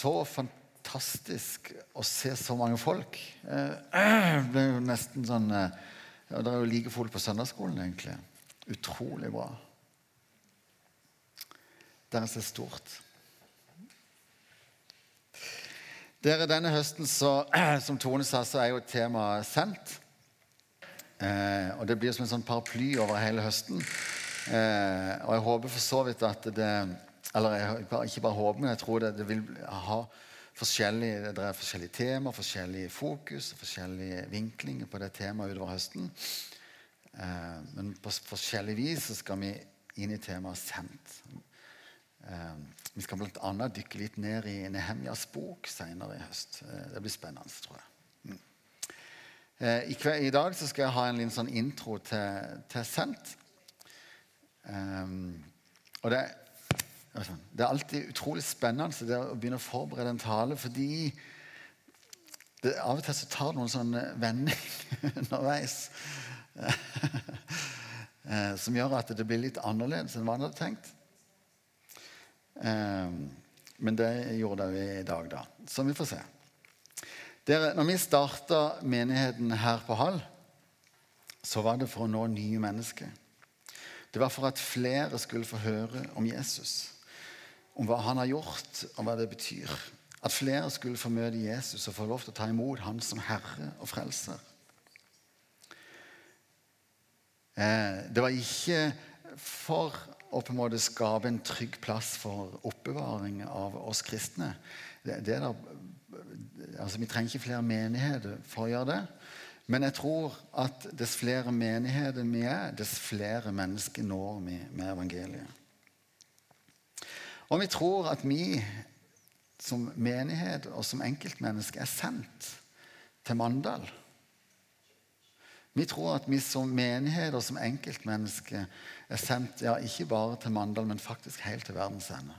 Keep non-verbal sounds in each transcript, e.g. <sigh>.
så fantastisk å se så mange folk. Eh, <clears throat> Det ble jo nesten sånn eh, ja, Det er jo like folk på søndagsskolen, egentlig. Utrolig bra. Deres er stort. Dere, Denne høsten, så, <clears throat> som Tone sa, så er jo temaet sendt. Eh, og det blir som en sånn paraply over hele høsten. Eh, og jeg håper for så vidt at det Eller ikke bare håper, men jeg tror det, det vil ha forskjellige, det er forskjellige temaer, forskjellige fokus, forskjellige vinklinger på det temaet utover høsten. Eh, men på forskjellig vis så skal vi inn i temaet sendt. Eh, vi skal bl.a. dykke litt ned i Nehemjas bok senere i høst. Eh, det blir spennende, tror jeg. Mm. Eh, I, I, dag skal jeg ha en liten sånn intro til, til sendt. Um, og det, det, er alltid utrolig spennende det å begynne å forberede en tale, fordi det, av og til så tar det noen sånne vendinger <laughs> underveis <laughs> eh, som gjør at det blir litt annerledes enn hva en hadde tenkt. Um, men det gjorde vi i dag, da. Så vi får se. Dere, når vi starta menigheten her på Hall, så var det for å nå nye mennesker. Det var for at flere skulle få høre om Jesus, om hva han har gjort, og hva det betyr. At flere skulle få møte Jesus og få lov til å ta imot han som herre og frelser. Eh, det var ikke for å på en måte skape en trygg plass for oppbevaring av oss kristne. Det, det der, altså, vi trenger ikke flere menigheter for å gjøre det. Men jeg tror at dess flere menigheter vi er, dess flere mennesker når vi med evangeliet. Og vi tror at vi som menighet og som enkeltmenneske er sendt til Mandal. Vi tror at vi som menighet og som enkeltmenneske er sendt ja, ikke bare til Mandal, men faktisk helt til verdens ende.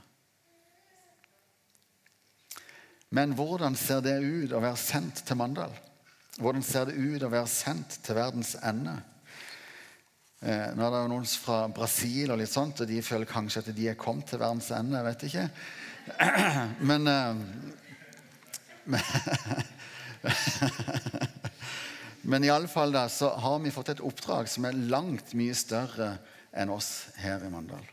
Men hvordan ser det ut å være sendt til Mandal? Hvordan ser det ut å være sendt til verdens ende? Eh, nå er det jo noen fra Brasil og litt sånt, og de føler kanskje at de er kommet til verdens ende. Jeg vet ikke. <clears throat> Men, eh, <laughs> men iallfall så har vi fått et oppdrag som er langt mye større enn oss her i Mandal.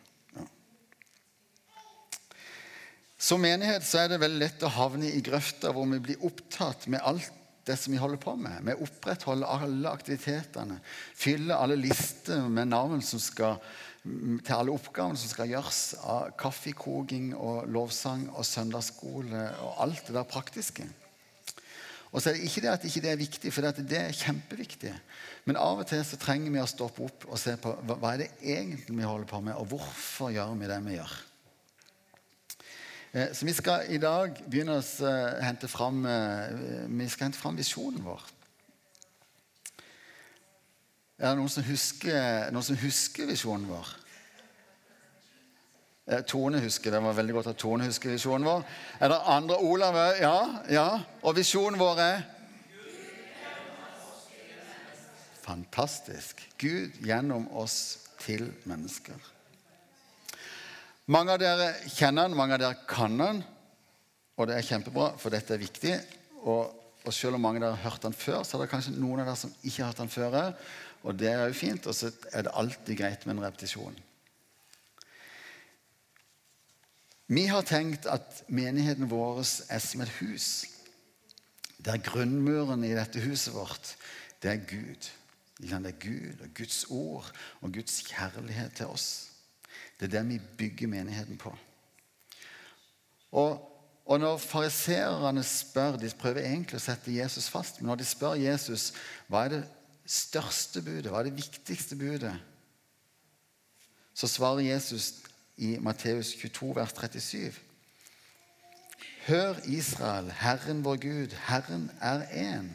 Som menighet så er det veldig lett å havne i grøfta hvor vi blir opptatt med alt det som vi holder på med. Vi opprettholder alle aktivitetene. Fyller alle lister med navn skal, til alle oppgavene som skal gjøres av kaffekoking og lovsang og søndagsskole og alt det der praktiske. Og så er det ikke det at ikke det er viktig, for det er kjempeviktig. Men av og til så trenger vi å stoppe opp og se på hva er det egentlig vi holder på med, og hvorfor gjør vi det vi gjør. Eh, så vi skal i dag begynne å eh, hente fram, eh, vi skal hente fram visjonen vår. Er det noen som husker, noen som husker visjonen vår? Tone husker. Det var veldig godt at Tone husker visjonen vår. Er det andre Olav? Ja, ja. Og visjonen vår er Fantastisk. Gud gjennom oss til mennesker. Mange av dere kjenner den, mange av dere kan den. Og det er kjempebra, for dette er viktig. Og, og selv om mange av dere har hørt den før, så er det kanskje noen av dere som ikke har hørt den før. Og det er jo fint. Og så er det alltid greit med en repetisjon. Vi har tenkt at menigheten vår er som et hus. Der grunnmuren i dette huset vårt, det er Gud. Det er Gud og Guds ord og Guds kjærlighet til oss. Det er det vi bygger menigheten på. Og, og når fariseerne spør De prøver egentlig å sette Jesus fast. Men når de spør Jesus hva er det største budet, hva er det viktigste budet, så svarer Jesus i Matteus 22, vers 37. Hør, Israel, Herren vår Gud, Herren er én.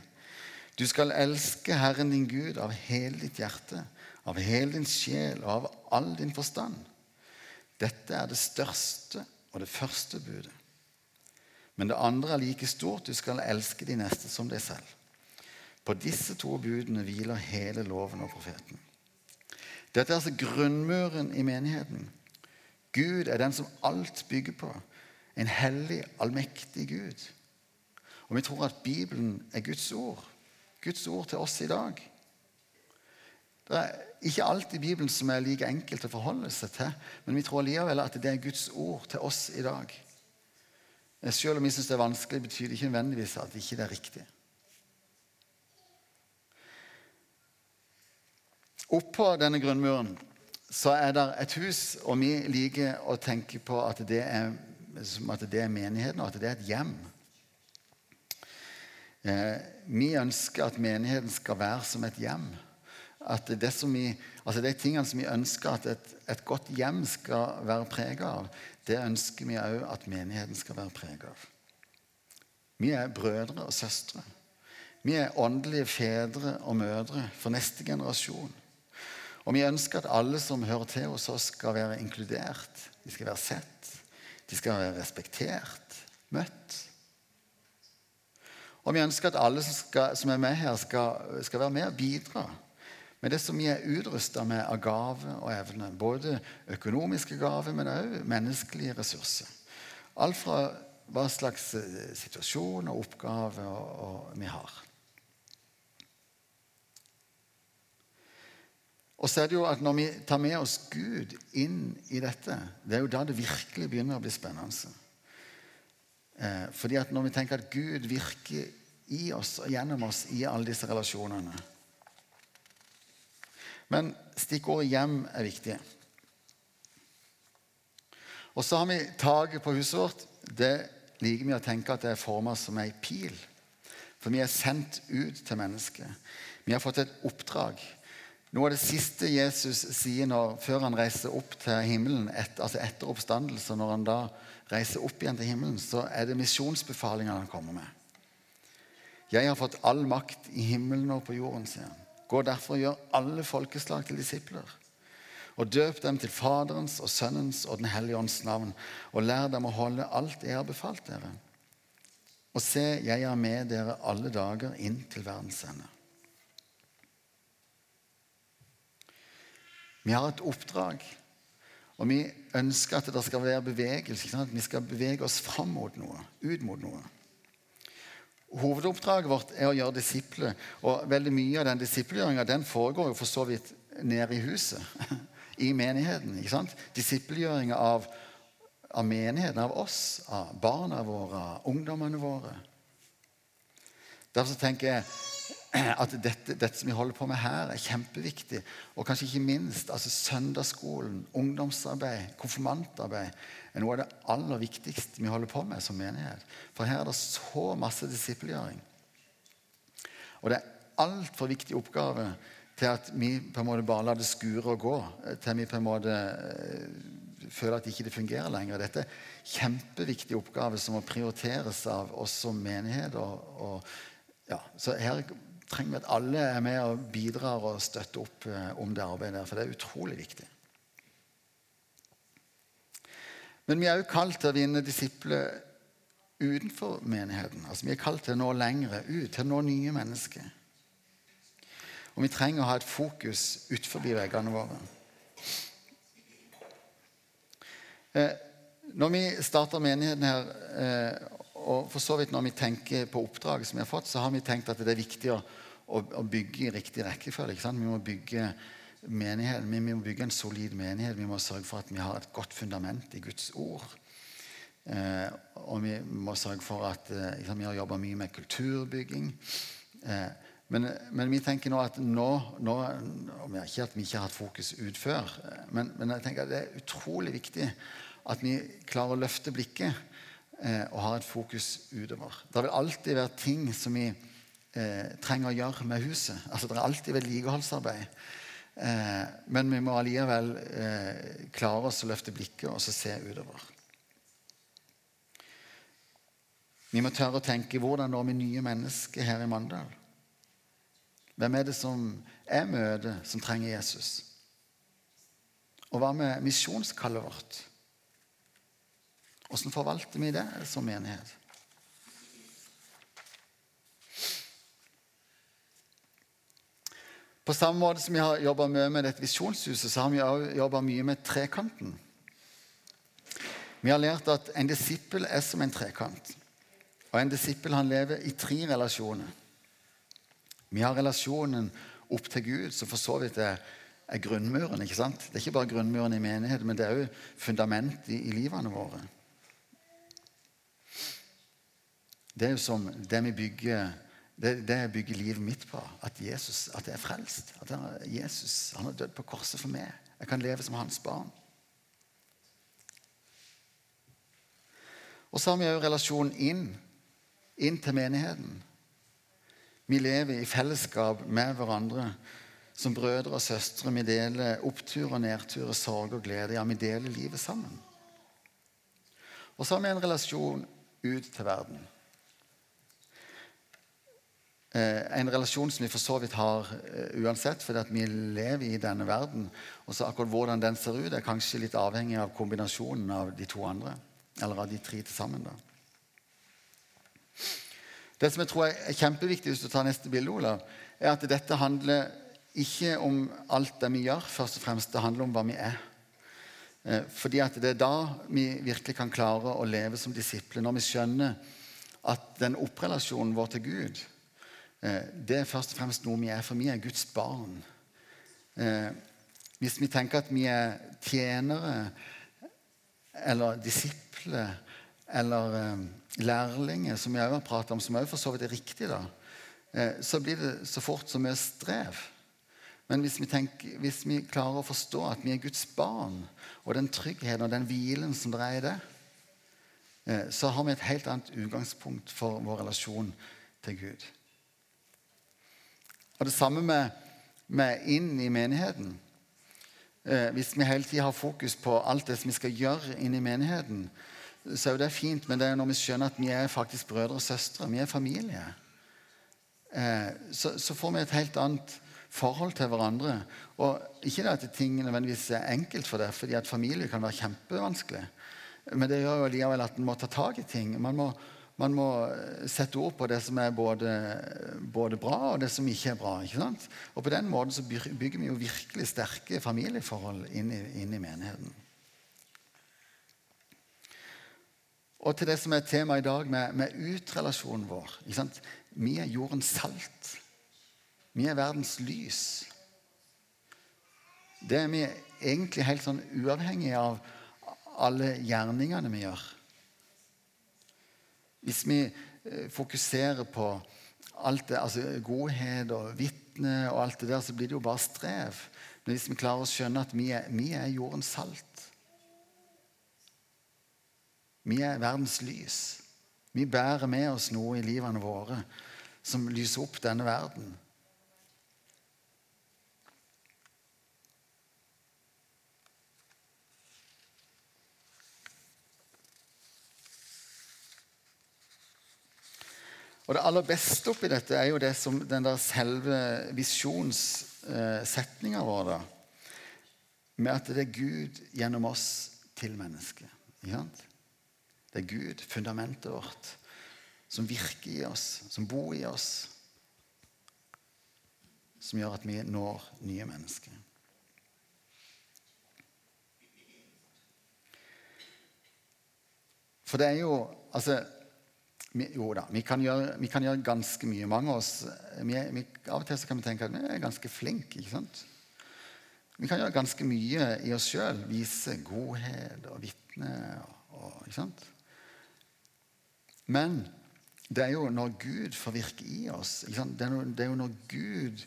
Du skal elske Herren din Gud av hele ditt hjerte, av hele din sjel og av all din forstand. Dette er det største og det første budet. Men det andre er like stort. Du skal elske de neste som deg selv. På disse to budene hviler hele loven og profeten. Dette er altså grunnmuren i menigheten. Gud er den som alt bygger på. en hellig, allmektig Gud. Og vi tror at Bibelen er Guds ord. Guds ord til oss i dag. Det er ikke alt i Bibelen som er like enkelt å forholde seg til, men vi tror likevel at det er Guds ord til oss i dag. Selv om vi syns det er vanskelig, betyr det ikke nødvendigvis at det ikke er riktig. Oppå denne grunnmuren så er det et hus, og vi liker å tenke på at det er, at det er menigheten, og at det er et hjem. Eh, vi ønsker at menigheten skal være som et hjem. At vi, altså De tingene som vi ønsker at et, et godt hjem skal være preget av, det ønsker vi òg at menigheten skal være preget av. Vi er brødre og søstre. Vi er åndelige fedre og mødre for neste generasjon. Og vi ønsker at alle som hører til hos oss, skal være inkludert. De skal være sett. De skal være respektert, møtt. Og vi ønsker at alle som, skal, som er med her, skal, skal være med og bidra med det som vi er utrusta med av gave og evne. Både økonomiske gaver, men òg menneskelige ressurser. Alt fra hva slags eh, situasjon og oppgave vi har. Og så er det jo at Når vi tar med oss Gud inn i dette, det er jo da det virkelig begynner å bli spennende. Eh, fordi at Når vi tenker at Gud virker i oss og gjennom oss i alle disse relasjonene Men stikkordet 'hjem' er viktig. Og så har vi taket på huset vårt. Det liker vi å tenke at det er forma som ei pil. For vi er sendt ut til mennesket. Vi har fått et oppdrag. Noe av det siste Jesus sier når, før han reiser opp til himmelen, et, altså etter oppstandelse, når han da reiser opp igjen til himmelen, så er det misjonsbefalingene han kommer med. Jeg har fått all makt i himmelen og på jorden, sier han. Gå derfor og gjør alle folkeslag til disipler. Og døp dem til Faderens og Sønnens og Den hellige ånds navn. Og lær dem å holde alt jeg har befalt dere. Og se, jeg er med dere alle dager inn til verdens ende. Vi har et oppdrag, og vi ønsker at det skal være bevegelse. Vi skal bevege oss fram mot noe, ut mot noe. Hovedoppdraget vårt er å gjøre disipler. Og veldig mye av den disippelgjøringa den foregår jo for så vidt nede i huset. <laughs> I menigheten. ikke sant? Disippelgjøringa av, av menigheten, av oss, av barna våre, av ungdommene våre. Derfor tenker jeg <clears throat> at dette, dette, som vi holder på med her, er kjempeviktig. Og kanskje ikke minst altså søndagsskolen, ungdomsarbeid, konfirmantarbeid er noe av det aller viktigste vi holder på med som menighet. For her er det så masse disippelgjøring. Og det er altfor viktig oppgave til at vi på en måte bare lar det skure og gå. Til vi på en måte eh, føler at det ikke fungerer lenger. Dette er en kjempeviktig oppgave som må prioriteres av oss som menighet. Og, og, ja, så her trenger vi at alle er med og bidrar og støtter opp eh, om det arbeidet der, for det er utrolig viktig. Men vi er også kalt til å vinne disipler utenfor menigheten. Altså, vi er kalt til å nå lengre ut, til å nå nye mennesker. Og vi trenger å ha et fokus utenfor veggene våre. Eh, når vi starter menigheten her, eh, og for så vidt når vi tenker på oppdraget som vi har fått, så har vi tenkt at det er viktig å, å, bygge i riktig rekkefølge. Vi må bygge menighet, vi må bygge en solid menighet. Vi må sørge for at vi har et godt fundament i Guds ord. Eh, og vi må sørge for at eh, Vi har jobba mye med kulturbygging. Eh, men, men, vi tenker nå at nå, nå Ikke at vi ikke har hatt fokus ut før, eh, men, men jeg tenker at det er utrolig viktig at vi klarer å løfte blikket eh, og har et fokus utover. Det vil alltid være ting som vi eh, trenger å gjøre med huset. Altså, det er alltid vedlikeholdsarbeid. Eh, men vi må allikevel eh, klare oss å løfte blikket og se utover. Vi må tørre å tenke hvordan når vi nye mennesker her i Mandal? Hvem er det som jeg møter, som trenger Jesus? Og hva med misjonskallet vårt? Hvordan forvalter vi det som menighet? På samme måte som vi har jobba mye med dette visjonshuset, så har vi også jobba mye med trekanten. Vi har lært at en disippel er som en trekant. Og en disippel han lever i tre relasjoner. Vi har relasjonen opp til Gud, som for så vidt er, er grunnmuren. ikke sant? Det er ikke bare grunnmuren i menigheten, men det er òg fundamentet i, i livene våre. Det er jo som det vi bygger det, det jeg bygger livet mitt på. At Jesus at jeg er frelst. At han, Jesus han har dødd på korset for meg. Jeg kan leve som hans barn. Og så har vi òg relasjonen inn, inn til menigheten. Vi lever i fellesskap med hverandre som brødre og søstre. Vi deler oppturer, nedturer, sorg og glede. Ja, vi deler livet sammen. Og så har vi en relasjon ut til verden. Eh, en relasjon som vi for så vidt har uh, uansett, fordi vi lever i denne verden. Og så akkurat hvordan den ser ut, er kanskje litt avhengig av kombinasjonen av de to andre. Eller av de tre til sammen. da. Det som jeg tror er kjempeviktig hvis du tar neste bilde, Olav, er at dette handler ikke om alt det vi gjør, først og fremst. Det handler om hva vi er. Eh, fordi at det er da vi virkelig kan klare å leve som disipler. Når vi skjønner at den opprelasjonen vår til Gud, eh, det er først og fremst noe vi er. For vi er Guds barn. Eh, hvis vi tenker at vi er tjenere eller disipler eller eh, lærlinger, som vi også har pratet om, som også for så vidt er riktig, da, eh, så blir det så fort så mye strev. Men hvis vi, tenker, hvis vi, klarer å forstå at vi er Guds barn, og den tryggheten og den hvilen som det er i det, eh, så har vi et helt annet utgangspunkt for vår relasjon til Gud. Og Det samme med, med inn i menigheten. Eh, hvis vi hele tida har fokus på alt det som vi skal gjøre inn i menigheten, så er jo det fint, men det er når vi skjønner at vi er faktisk brødre og søstre, vi er familie, eh, så, så, får vi et helt annet forhold til hverandre. Og ikke det at ting nødvendigvis er enkelt for det, fordi at familie kan være kjempevanskelig. Men det gjør jo likevel at en må ta tak i ting. Man må, man må, sette ord på det som er både, både, bra og det som ikke er bra. ikke sant? Og på den måten så bygger vi jo virkelig sterke familieforhold inn i, inn i menigheten. Og til det som er temaet i dag, med, med utrelasjonen vår. Vi er jordens salt. Vi er verdens lys. Det er vi egentlig helt sånn uavhengig av alle gjerningene vi gjør. Hvis vi eh, fokuserer på alt det, altså godhet og vitne og alt det der, så blir det jo bare strev. Men hvis vi klarer å skjønne at vi er, vi er jordens salt vi er verdens lys. Vi bærer med oss noe i livene våre som lyser opp denne verden. Og Det aller beste oppi dette er jo det som den der selve visjonssetninga vår. da, Med at det er Gud gjennom oss til mennesket. Det er Gud, fundamentet vårt, som virker i oss, som bor i oss. Som gjør at vi når nye mennesker. For det er jo Altså Jo da, vi kan, gjøre, vi kan, gjøre, ganske mye. Mange av oss vi, Av og til kan vi tenke at vi er ganske flinke. ikke sant? Vi kan gjøre ganske mye i oss sjøl. Vise godhet og vitne. Ikke sant? Men det er jo når Gud får virke i oss. Det er, jo når Gud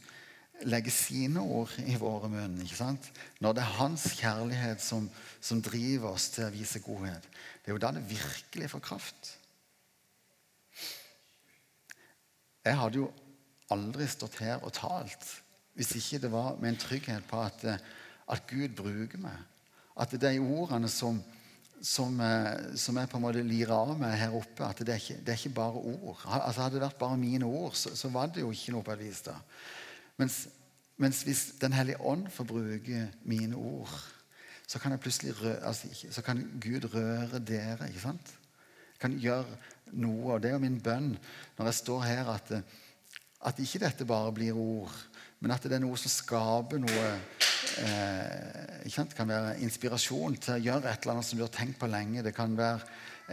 legger sine ord i våre munn. ikke sant? Når det er hans kjærlighet som, som, driver oss til å vise godhet. Det er jo da det virkelig får kraft. Jeg hadde jo aldri stått her og talt hvis ikke det var med en trygghet på at, at Gud bruker meg. At de ordene som, som, eh, som, jeg på en måte lirer av meg her oppe, at det er ikke, det er ikke bare ord. Altså Hadde det vært bare mine ord, så, så, var det jo ikke noe på et vis. da. Mens, mens hvis Den hellige ånd får bruke mine ord, så kan, rø, altså, så kan Gud røre dere. ikke sant? Kan gjøre noe. Og det er jo min bønn når jeg står her, at, at ikke dette bare blir ord, men at det er noe som skaper noe eh? Det kan være inspirasjon til å gjøre et eller annet som du har tenkt på lenge. Det kan være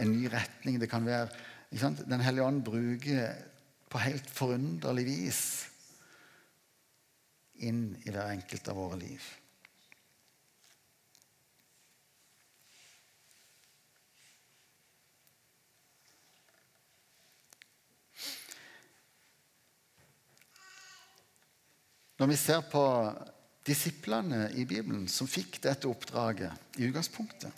en ny retning. det kan være? Den hellige ånd bruker på helt forunderlig vis inn i hver enkelt av våre liv. Når vi ser på disiplene i Bibelen som fikk dette oppdraget i utgangspunktet,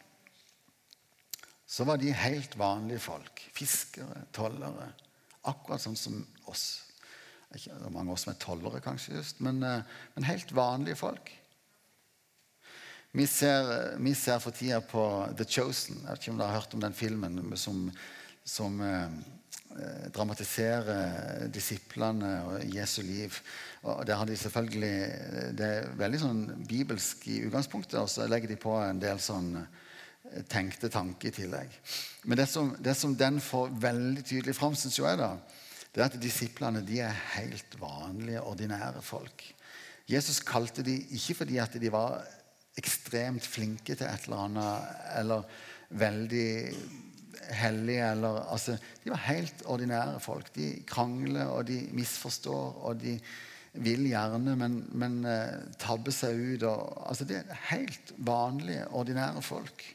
så var de helt vanlige folk. Fiskere, tollere. Akkurat sånn som oss. Ikke mange av oss som er tollere, kanskje, just, men, eh, men helt vanlige folk. Vi ser, vi ser, for tida på The Chosen. Jeg vet ikke om dere har hørt om den filmen som, som Eh, dramatisere disiplene og Jesu liv. Og der har de selvfølgelig, Det er veldig sånn bibelsk i utgangspunktet, og så legger de på en del sånn eh, tenkte tanker i tillegg. Men det som, det som den får veldig tydelig fram, syns jeg, da, det er at disiplene de er helt vanlige, ordinære folk. Jesus kalte de ikke fordi at de var ekstremt flinke til et eller annet, eller veldig hellige. Eller, altså, de var helt ordinære folk. De krangler, og de misforstår, og de vil gjerne, men, men uh, tabber seg ut. Og, altså, det er helt vanlige, ordinære folk.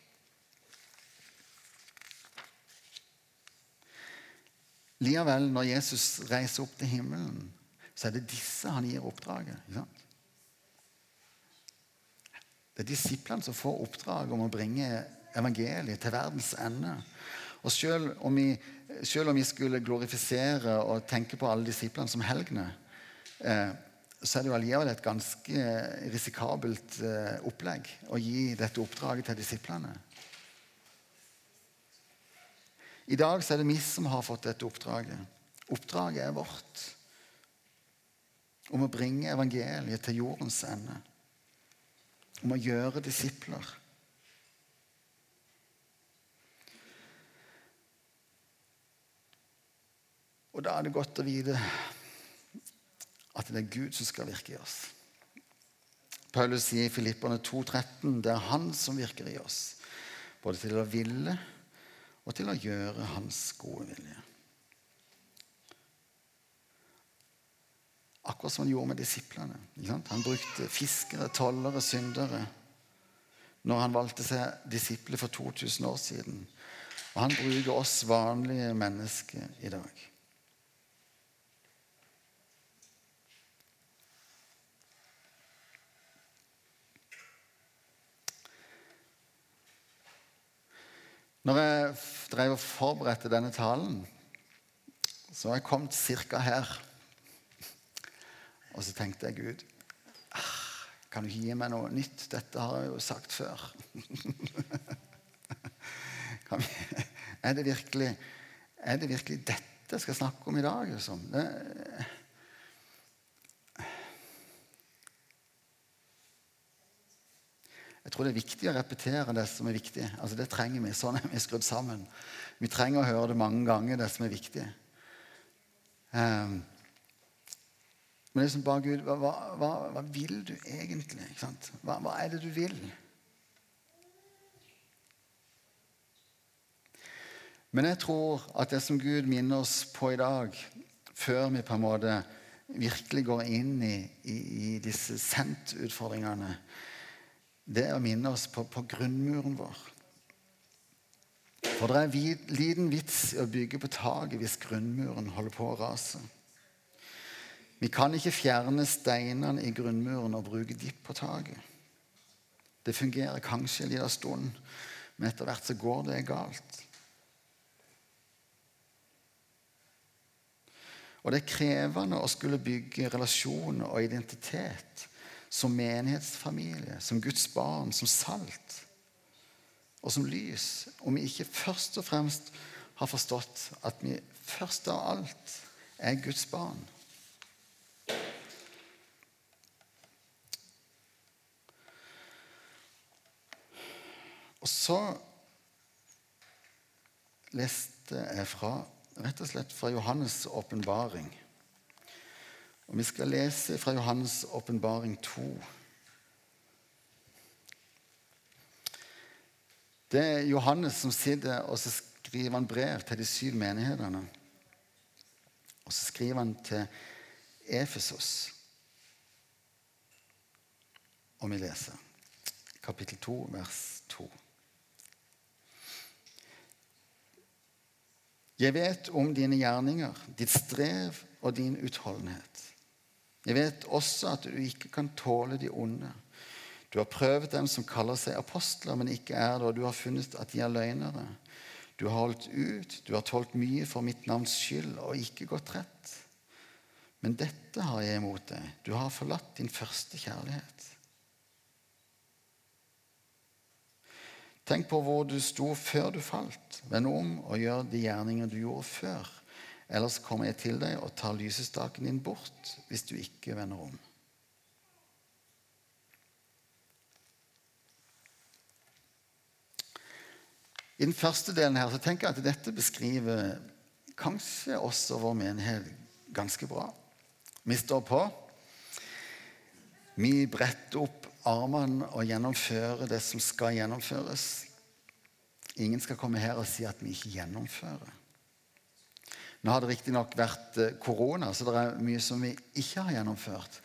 Likevel, når Jesus reiser opp til himmelen, så er det disse han gir oppdraget. Det er disiplene som får oppdrag om å bringe evangeliet til verdens ende. Og selv om, vi, selv om vi skulle glorifisere og tenke på alle disiplene som helgener, eh, så er det jo allikevel et ganske risikabelt eh, opplegg å gi dette oppdraget til disiplene. I dag så er det vi som har fått dette oppdraget. Oppdraget er vårt om å bringe evangeliet til jordens ende. Om å gjøre disipler. Og da er det godt å vite at det er Gud som skal virke i oss. Paulus sier i Filipperne 2,13 det er Han som virker i oss, både til å ville og til å gjøre Hans gode vilje. Akkurat som han gjorde med disiplene. Han brukte fiskere, tollere, syndere når han valgte seg disipler for 2000 år siden. Og han bruker oss vanlige mennesker i dag. Når jeg drev og forberedte denne talen, så har jeg kommet ca. her. Og så tenkte jeg Gud ah, kan du ikke gi meg noe nytt? Dette har jeg jo sagt før. <laughs> vi, er, det virkelig, er det virkelig dette jeg skal snakke om i dag? Liksom? Det, Jeg tror det er viktig å repetere det som er viktig. Altså Det trenger vi. Sånn er vi skrudd sammen. Vi trenger å høre det mange ganger, det som er viktig. Um, men liksom bare Gud, hva, hva, hva, vil du egentlig? Hva, hva er det du vil? Men jeg tror at det som Gud minner oss på i dag, før vi på en måte virkelig går inn i, i, i disse sendt-utfordringene, det er å minne oss på, på grunnmuren vår. For det er vid, liten vits i å bygge på taket hvis grunnmuren holder på å rase. Vi kan ikke fjerne steinene i grunnmuren og bruke dipp på taket. Det fungerer kanskje en liten stund, men etter hvert så går det galt. Og det er krevende å skulle bygge relasjoner og identitet som menighetsfamilie, som Guds barn, som salt og som lys, om vi ikke først og fremst har forstått at vi først av alt er Guds barn. Og så leste jeg fra, rett og slett fra Johannes' åpenbaring. Og Vi skal lese fra Johannes' åpenbaring 2. Det er Johannes som sitter og så skriver han brev til de syv menighetene. Og så skriver han til Efesos. Og vi leser kapittel 2, vers 2. Jeg vet om dine gjerninger, ditt strev og din utholdenhet. Jeg vet også at du ikke kan tåle de onde. Du har prøvd dem som kaller seg apostler, men ikke er det, og du har funnet at de er løgnere. Du har holdt ut, du har tålt mye for mitt navns skyld og ikke gått rett. Men dette har jeg imot deg. Du har forlatt din første kjærlighet. Tenk på hvor du sto før du falt. Vend om og gjør de gjerninger du gjorde før. Ellers kommer jeg til deg og tar lysestaken din bort hvis du ikke vender om. I den første delen her så tenker jeg at dette beskriver kanskje også vår menighet ganske bra. Vi står på. Vi bretter opp armene og gjennomfører det som skal gjennomføres. Ingen skal komme her og si at vi ikke gjennomfører. Nå har det riktignok vært eh, korona, så det er mye som vi ikke har gjennomført.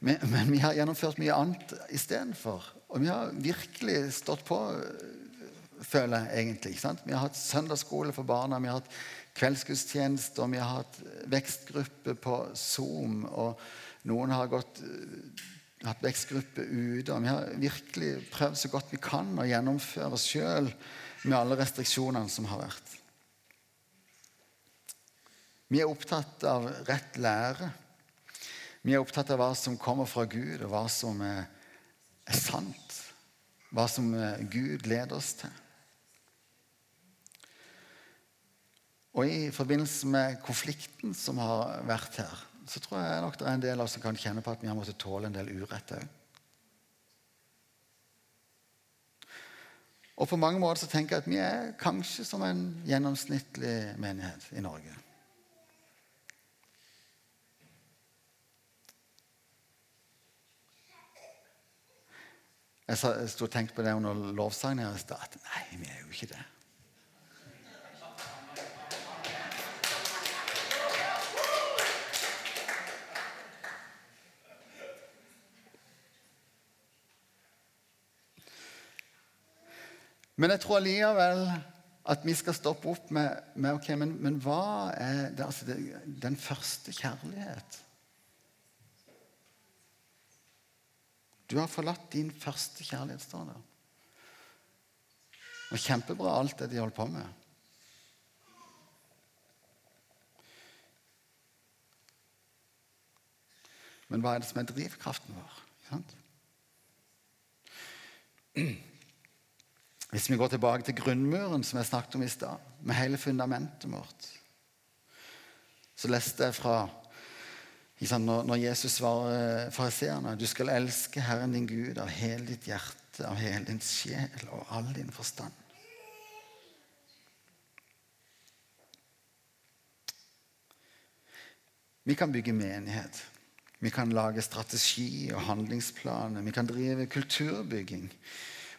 Men, men vi har gjennomført mye annet istedenfor. Og vi har virkelig stått på, eh, føler jeg egentlig. Vi har hatt søndagsskole for barna, vi har hatt kveldsgudstjeneste, og vi har hatt vekstgruppe på Zoom. Og noen har gått eh, hatt vekstgruppe ute. og Vi har virkelig prøvd så godt vi kan å gjennomføre oss sjøl med alle restriksjonene som har vært. Vi er opptatt av rett lære. Vi er opptatt av hva som kommer fra Gud, og hva som er, sant. Hva som eh, Gud leder oss til. Og i forbindelse med konflikten som har vært her, så tror jeg nok det er en del av oss som kan kjenne på at vi har måttet tåle en del urett òg. Og på mange måter så tenker jeg at vi er kanskje som en gjennomsnittlig menighet i Norge. Jeg sto og tenkte på det under lovsangen her i stad. Nei, vi er jo ikke det. Men jeg tror allikevel at vi skal stoppe opp med, med ok, men, men, hva er det, altså det, den første kjærlighet? Du har forlatt din første kjærlighet, står det. Og kjempebra alt det de holdt på med. Men hva er det som er drivkraften vår? Sant? Hvis vi går tilbake til grunnmuren som jeg snakket om i stad, med hele fundamentet vårt, så leste jeg fra når Jesus svarer fariseerne du skal elske Herren din Gud av hele ditt hjerte, av hele din sjel og all din forstand. Vi kan bygge menighet. Vi kan lage strategi og handlingsplaner. Vi kan drive kulturbygging.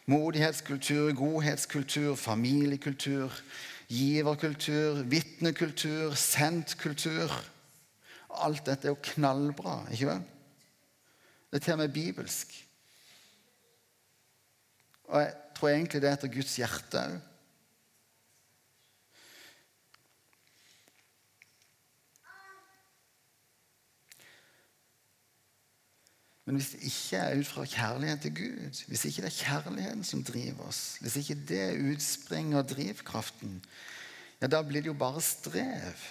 Modighetskultur, godhetskultur, familiekultur, giverkultur, vitnekultur, sendtkultur. Alt dette er jo knallbra, ikke vel? Det er til og med bibelsk. Og jeg tror egentlig det er etter Guds hjerte òg. Men hvis det ikke er ut fra kjærlighet til Gud, hvis ikke det er kjærligheten som driver oss, hvis ikke det utspringer drivkraften, ja, da blir det jo bare strev.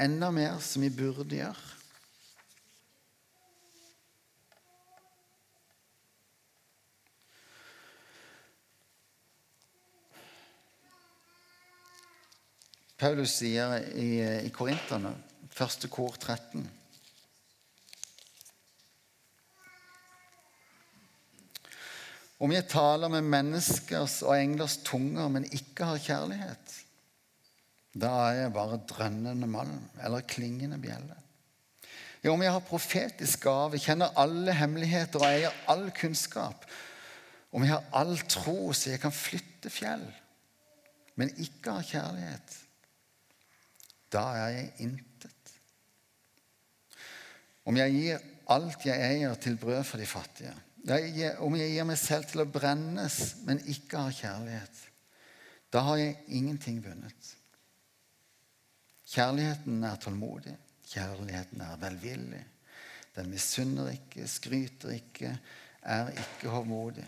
Enda mer som vi burde gjøre. Paulus sier i, i Korinterne, første kor 13 Om jeg taler med menneskers og englers tunger, men ikke har kjærlighet, da er jeg bare drønnende malm eller klingende bjelle. Ja, om jeg har profetisk gave, kjenner alle hemmeligheter og eier all kunnskap, Om jeg har all tro så jeg kan flytte fjell, men ikke har kjærlighet, da er jeg intet. Om jeg gir alt jeg eier, til brød for de fattige, om jeg gir meg selv til å brennes, men ikke har kjærlighet, da har jeg ingenting vunnet. Kjærligheten er tålmodig. Kjærligheten er velvillig. Den misunner ikke, skryter ikke, er ikke hovmodig.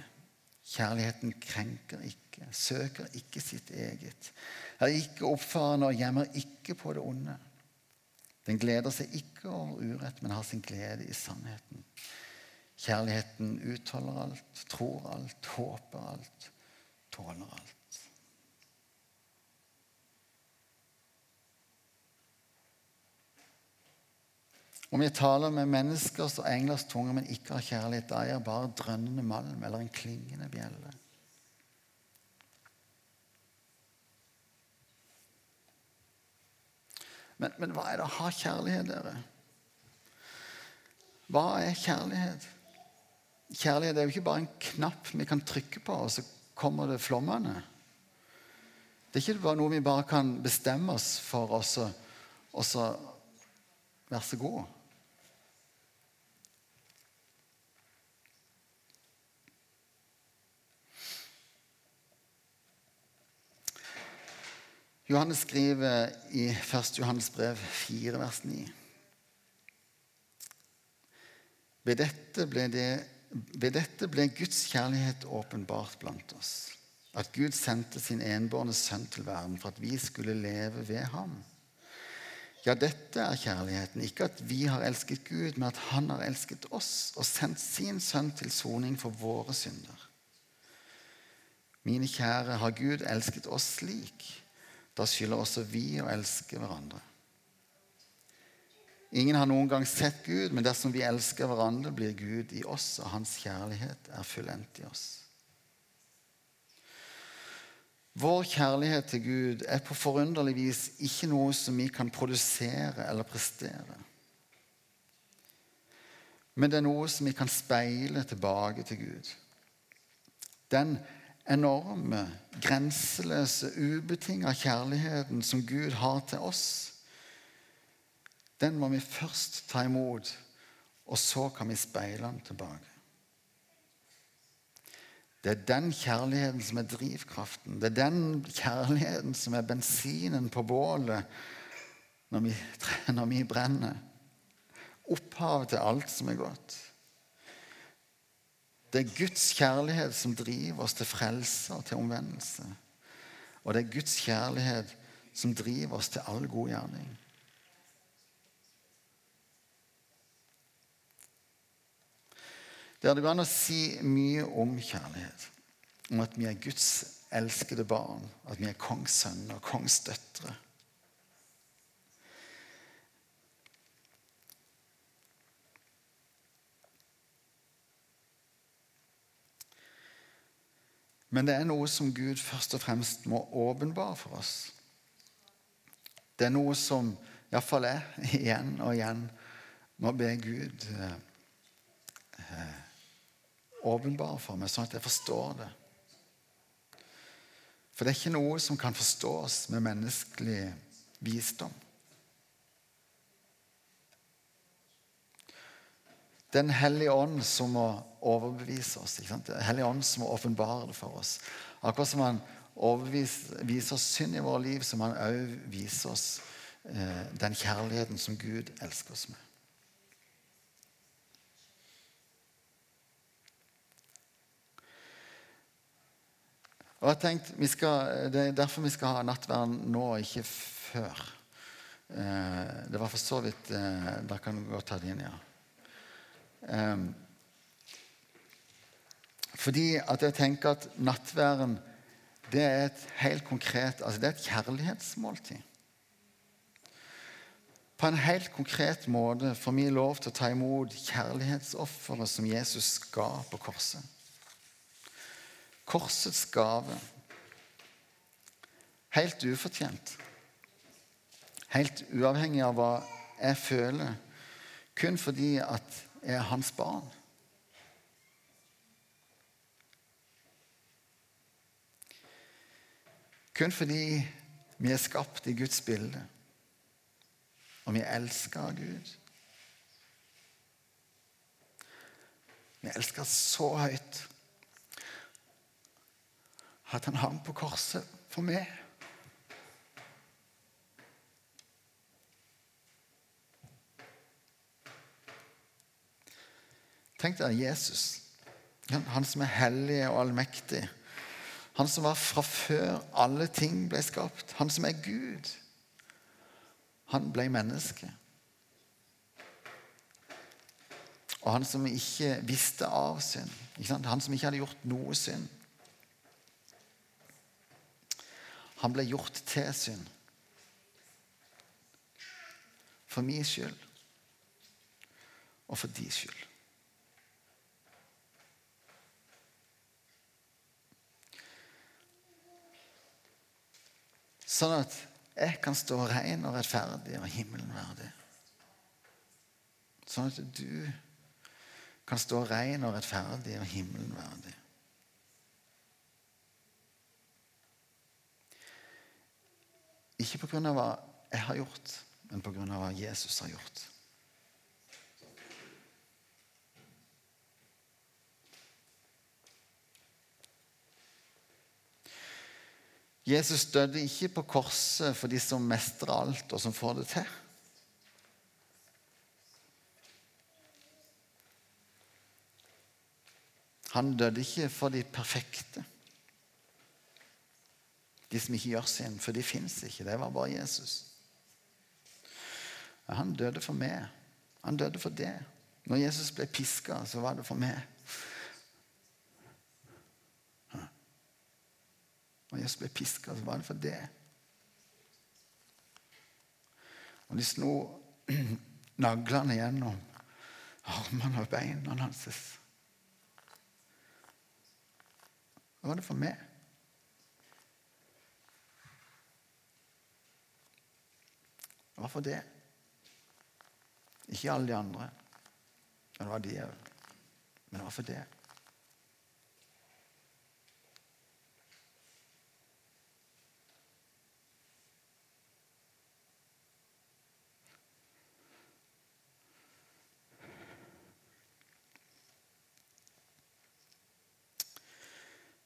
Kjærligheten krenker ikke, søker ikke sitt eget, er ikke oppfarende og gjemmer ikke på det onde. Den gleder seg ikke over urett, men har sin glede i sannheten. Kjærligheten utholder alt, tror alt, håper alt, tåler alt. Om jeg taler med menneskers og englers tunge, men ikke har kjærlighet, da er jeg bare drønnende malm eller en klingende bjelle. Men, men hva er det å ha kjærlighet, dere? Hva er kjærlighet? Kjærlighet er jo ikke bare en knapp vi kan trykke på, og så kommer det flommende. Det er ikke bare noe vi bare kan bestemme oss for, og så vær så god. Johannes skriver i 1. Johannes brev 4, vers 9. Ved dette, ble det, ved dette ble Guds kjærlighet åpenbart blant oss. At Gud sendte sin enbårne sønn til verden for at vi skulle leve ved ham. Ja, dette er kjærligheten. Ikke at vi har elsket Gud, men at Han har elsket oss og sendt sin sønn til soning for våre synder. Mine kjære, har Gud elsket oss slik? Da skylder også vi å elske hverandre. Ingen har noen gang sett Gud, men dersom vi elsker hverandre, blir Gud i oss, og hans kjærlighet er fullendt i oss. Vår kjærlighet til Gud er på forunderlig vis ikke noe som vi kan produsere eller prestere. Men det er noe som vi kan speile tilbake til Gud. Den enorme, grenseløse, ubetinga kjærligheten som Gud har til oss, den må vi først ta imot, og så kan vi speile den tilbake. Det er den kjærligheten som er drivkraften. Det er den kjærligheten som er bensinen på bålet når vi, <laughs> når vi brenner. Opphavet til alt som er godt. Det er Guds kjærlighet som driver oss til frelse og til omvendelse. Og det er Guds kjærlighet som driver oss til all god gjerning. Er det går an å si mye om kjærlighet. Om at vi er Guds elskede barn, at vi er kongssønner og kongsdøtre. Men det er noe som Gud først og fremst må åpenbare for oss. Det er noe som iallfall jeg <laughs> igjen og igjen må be Gud eh, eh, åpenbare for meg, sånn at jeg forstår det. For det er ikke noe som kan forstås med menneskelig visdom. Den hellige ånd som må overbevise oss. Ikke sant? Den hellige ånd som må åpenbare det for oss. Akkurat som han viser oss synd i våre liv, som han òg viser oss eh, den kjærligheten som Gud elsker oss med. Og jeg tenkte, skal, Det er derfor vi skal ha nattverd nå, ikke før. Eh, det var for så vidt eh, Da kan godt ta det inn, ja. Um, fordi at jeg tenker at nattværen det er et helt konkret altså det er et kjærlighetsmåltid. På en helt konkret måte får vi lov til å ta imot kjærlighetsofferet som Jesus ga på korset. Korsets gave. Helt ufortjent. Helt uavhengig av hva jeg føler. Kun fordi at er hans barn. Kun fordi vi er skapt i Guds bilde, og vi elsker Gud. Vi elsker så høyt at han hang på korset for meg. Tenk deg Jesus, han som er hellig og allmektig. Han som var fra før alle ting ble skapt. Han som er Gud. Han ble menneske. Og han som ikke visste av synd. Han som ikke hadde gjort noe synd. Han ble gjort til synd. For min skyld og for din skyld. Sånn at jeg kan stå ren og rettferdig og himmelen verdig. Sånn at du kan stå ren og rettferdig og himmelen verdig. Ikke pga. hva jeg har gjort, men pga. hva Jesus har gjort. Jesus døde ikke på korset for de som mestrer alt, og som får det til. Han døde ikke for de perfekte. De som ikke gjør sin, for de fins ikke. Det var bare Jesus. Han døde for meg. Han døde for det. Når Jesus ble piska, så var det for meg. Når Jesus ble piska, så var det for det. Og de <clears throat> slo naglene gjennom armene og beina hans. Hva var det for meg. Det for det. Ikke alle de andre. Men det var de òg. Men det var for det.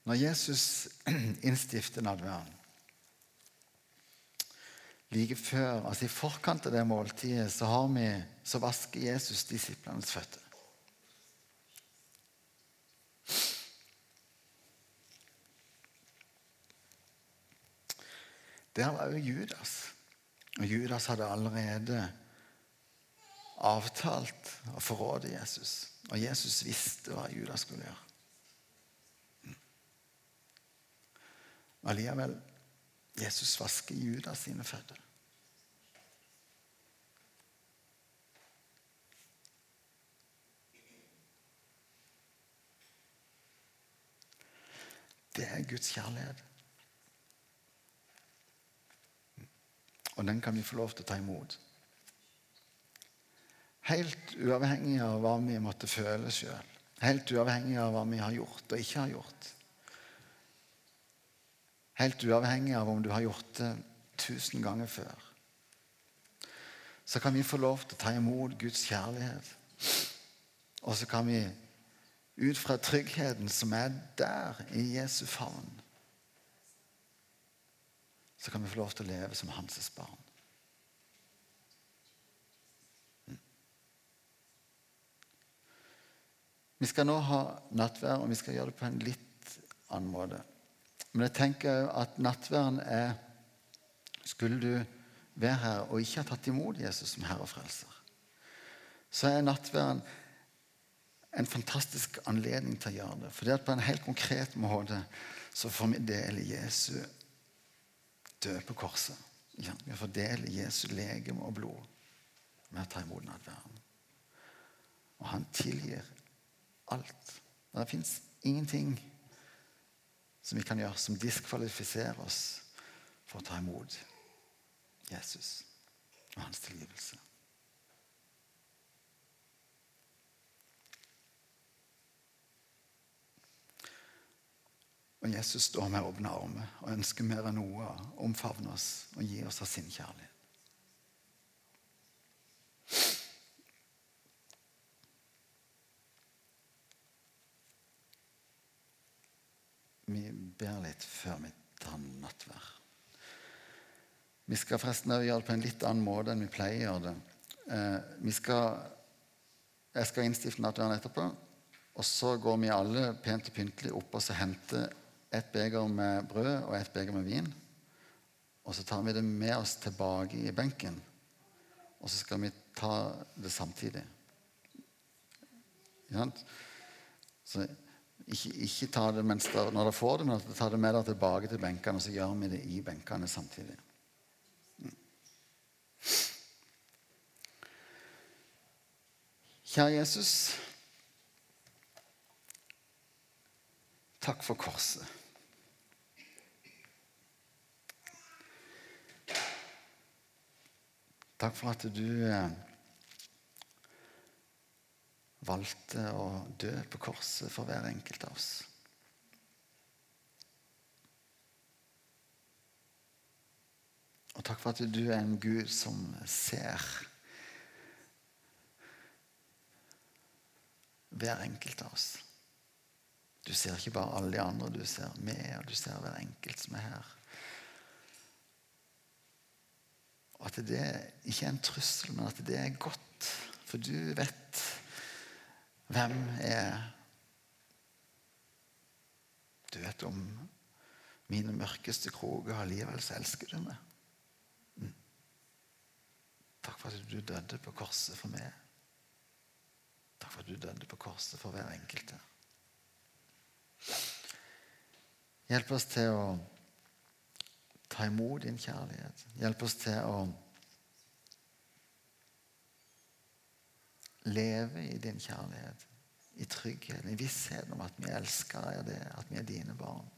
Når Jesus <clears throat> innstifter nadværen Like før, altså I forkant av det måltidet så, har vi, så vasker Jesus disiplenes føtter. Der var jo Judas. Og Judas hadde allerede avtalt å forråde Jesus. Og Jesus visste hva Judas skulle gjøre. Allikevel Jesus vasker Judas sine føtter. Det er Guds kjærlighet. Og den kan vi få lov til å ta imot. Helt uavhengig av hva vi måtte føle sjøl. Helt uavhengig av hva vi har gjort og ikke har gjort. Helt uavhengig av om du har gjort det tusen ganger før. Så kan vi få lov til å ta imot Guds kjærlighet. Og så kan vi ut fra tryggheten som er der i Jesu favn, så kan vi få lov til å leve som hans barn. Mm. Vi skal nå ha nattvær, og vi skal gjøre det på en litt annen måte. Men jeg tenker at nattverden er Skulle du være her og ikke ha tatt imot Jesus som Herre og Frelser, så er nattverden en fantastisk anledning til å gjøre det. For det at på en helt konkret måte så får vi del i Jesu død på korset. Ja, vi får del i Jesu legeme og blod med å ta imot nattverden. Og han tilgir alt. Det fins ingenting som vi kan gjøre som diskvalifiserer oss for å ta imot Jesus og hans tilgivelse. Og Jesus står med åpne armer og ønsker mer enn noe å omfavne oss og gi oss av sin kjærlighet. Vi ber litt før vi tar nattverd. Vi skal forresten gjøre det på en litt annen måte enn vi pleier å gjøre det. Eh, vi skal, jeg skal innstifte nattverden etterpå. Og så går vi alle pent og pyntelig opp og så henter et beger med brød og et beger med vin. Og så tar vi det med oss tilbake i benken. Og så skal vi ta det samtidig. Ja? Så ikke, ikke, ta det der, når dere får det, men ta det med dere tilbake til benkene, og så gjør vi det i benkene samtidig. Kjære Jesus. Takk for korset. Takk for at du eh, valgte å dø på korset for hver enkelt av oss. Og takk for at du er en Gud som ser hver enkelt av oss. Du ser ikke bare alle de andre, du ser meg, og du ser hver enkelt som er her. Og at det ikke er en trussel, men at det er godt. For du vet hvem er Du vet om mine mørkeste kroker allikevel så elsker. Mm. Takk for at du døde på korset for meg. Takk for at du døde på korset for hver enkelte. Hjelp oss til å ta imot din kjærlighet. Hjelp oss til å leve i din kjærlighet, i trygghet, i vissheten om at vi elsker deg, at vi er dine barn.